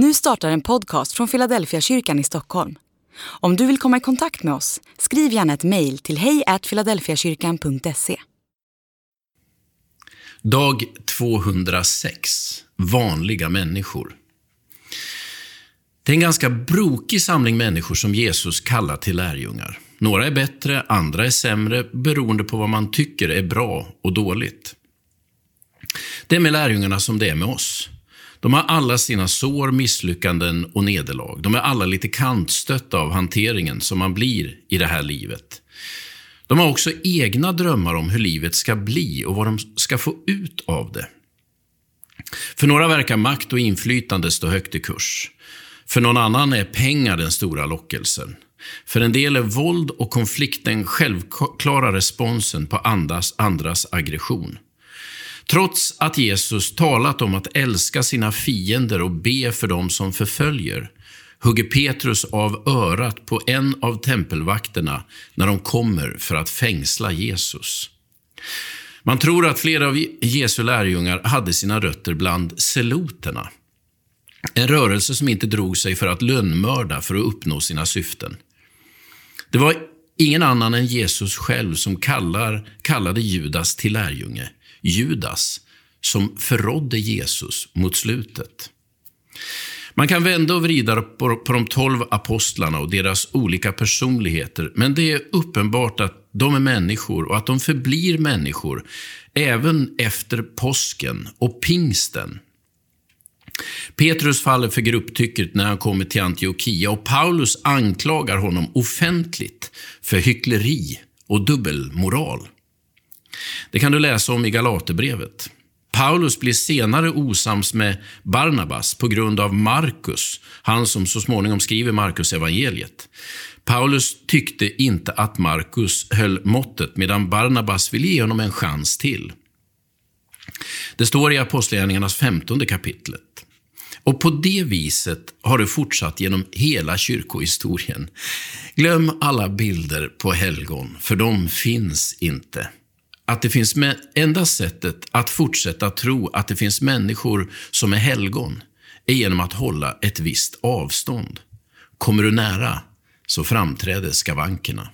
Nu startar en podcast från Philadelphia kyrkan i Stockholm. Om du vill komma i kontakt med oss, skriv gärna ett mejl till hejfiladelfiakyrkan.se. Dag 206. Vanliga människor. Det är en ganska brokig samling människor som Jesus kallar till lärjungar. Några är bättre, andra är sämre, beroende på vad man tycker är bra och dåligt. Det är med lärjungarna som det är med oss. De har alla sina sår, misslyckanden och nederlag. De är alla lite kantstötta av hanteringen som man blir i det här livet. De har också egna drömmar om hur livet ska bli och vad de ska få ut av det. För några verkar makt och inflytande stå högt i kurs. För någon annan är pengar den stora lockelsen. För en del är våld och konflikt den självklara responsen på andras, andras aggression. Trots att Jesus talat om att älska sina fiender och be för dem som förföljer, hugger Petrus av örat på en av tempelvakterna när de kommer för att fängsla Jesus. Man tror att flera av Jesu lärjungar hade sina rötter bland seloterna. En rörelse som inte drog sig för att lönnmörda för att uppnå sina syften. Det var ingen annan än Jesus själv som kallar, kallade Judas till lärjunge. Judas, som förrådde Jesus mot slutet. Man kan vända och vrida på, de tolv apostlarna och deras olika personligheter, men det är uppenbart att de är människor och att de förblir människor även efter påsken och pingsten. Petrus faller för grupptycket när han kommer till Antiochia och Paulus anklagar honom offentligt för hyckleri och dubbelmoral. Det kan du läsa om i Galaterbrevet. Paulus blir senare osams med Barnabas på grund av Markus, han som så småningom skriver Markus evangeliet. Paulus tyckte inte att Markus höll måttet medan Barnabas ville ge honom en chans till. Det står i Apostlagärningarnas femtonde kapitlet. Och på det viset har det fortsatt genom hela kyrkohistorien. Glöm alla bilder på helgon, för de finns inte att det finns enda sättet att fortsätta tro att det finns människor som är helgon är genom att hålla ett visst avstånd. Kommer du nära så framträder skavankerna.